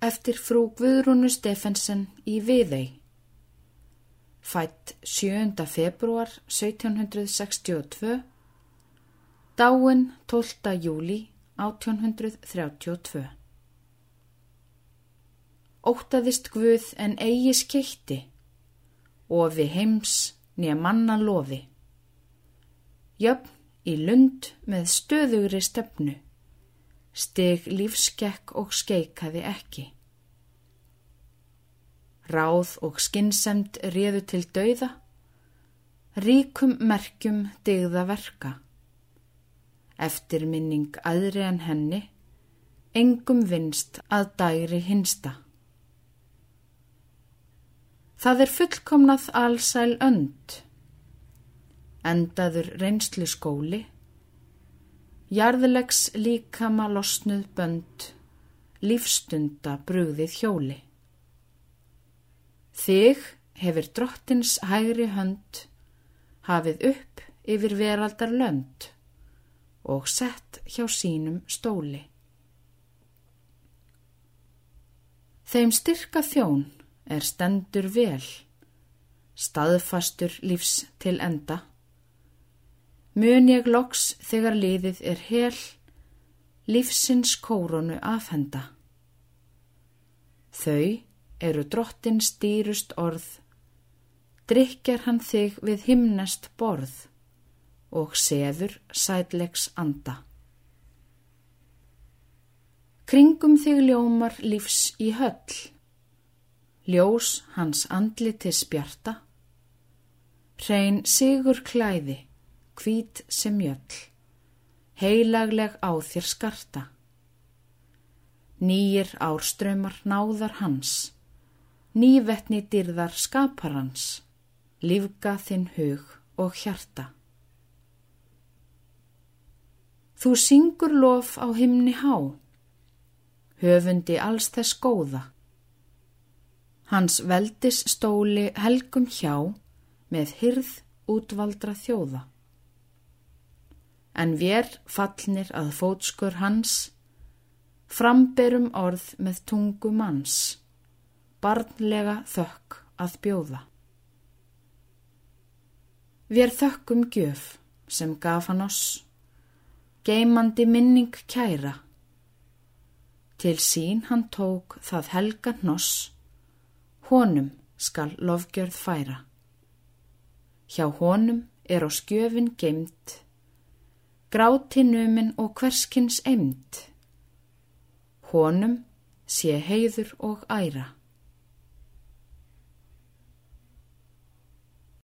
eftir frú Guðrúnu Stefensen í Viðei. Fætt 7. februar 1762, dáin 12. júli 1832. Ótaðist Guð en eigi skeitti og við heims nýja manna lofi. Jöfn í lund með stöðugri stefnu, steg lífskekk og skeikaði ekki. Ráð og skinsemt réðu til dauða, ríkum merkjum digða verka. Eftir minning aðri en henni, engum vinst að dæri hinsta. Það er fullkomnað allsæl önd, endaður reynslu skóli, jarðlegs líkama losnuð bönd, lífstunda brúðið hjóli. Þig hefur drottins hægri hönd hafið upp yfir veraldar lönd og sett hjá sínum stóli. Þeim styrka þjón er stendur vel, staðfastur lífs til enda. Mun ég loks þegar liðið er hel, lífsins kórunu afhenda. Þau eru drottin stýrust orð, drikjar hann þig við himnest borð og seður sætlegs anda. Kringum þig ljómar lífs í höll, ljós hans andliti spjarta, hrein sigur klæði, hvít sem jöll, heilagleg á þér skarta. Nýjir árströmmar náðar hans, nývetni dyrðar skapar hans, lífga þinn hug og hjarta. Þú syngur lof á himni há, höfundi alls þess góða. Hans veldis stóli helgum hjá með hyrð útvaldra þjóða. En vér fallnir að fótskur hans, framberum orð með tungu manns, barnlega þökk að bjóða. Vér þökkum gjöf sem gaf hann oss, geimandi minning kæra. Til sín hann tók það helga hnoss, honum skal lofgjörð færa. Hjá honum er á skjöfin geimt, gráti numin og hverskins eimt. Honum sé heiður og æra.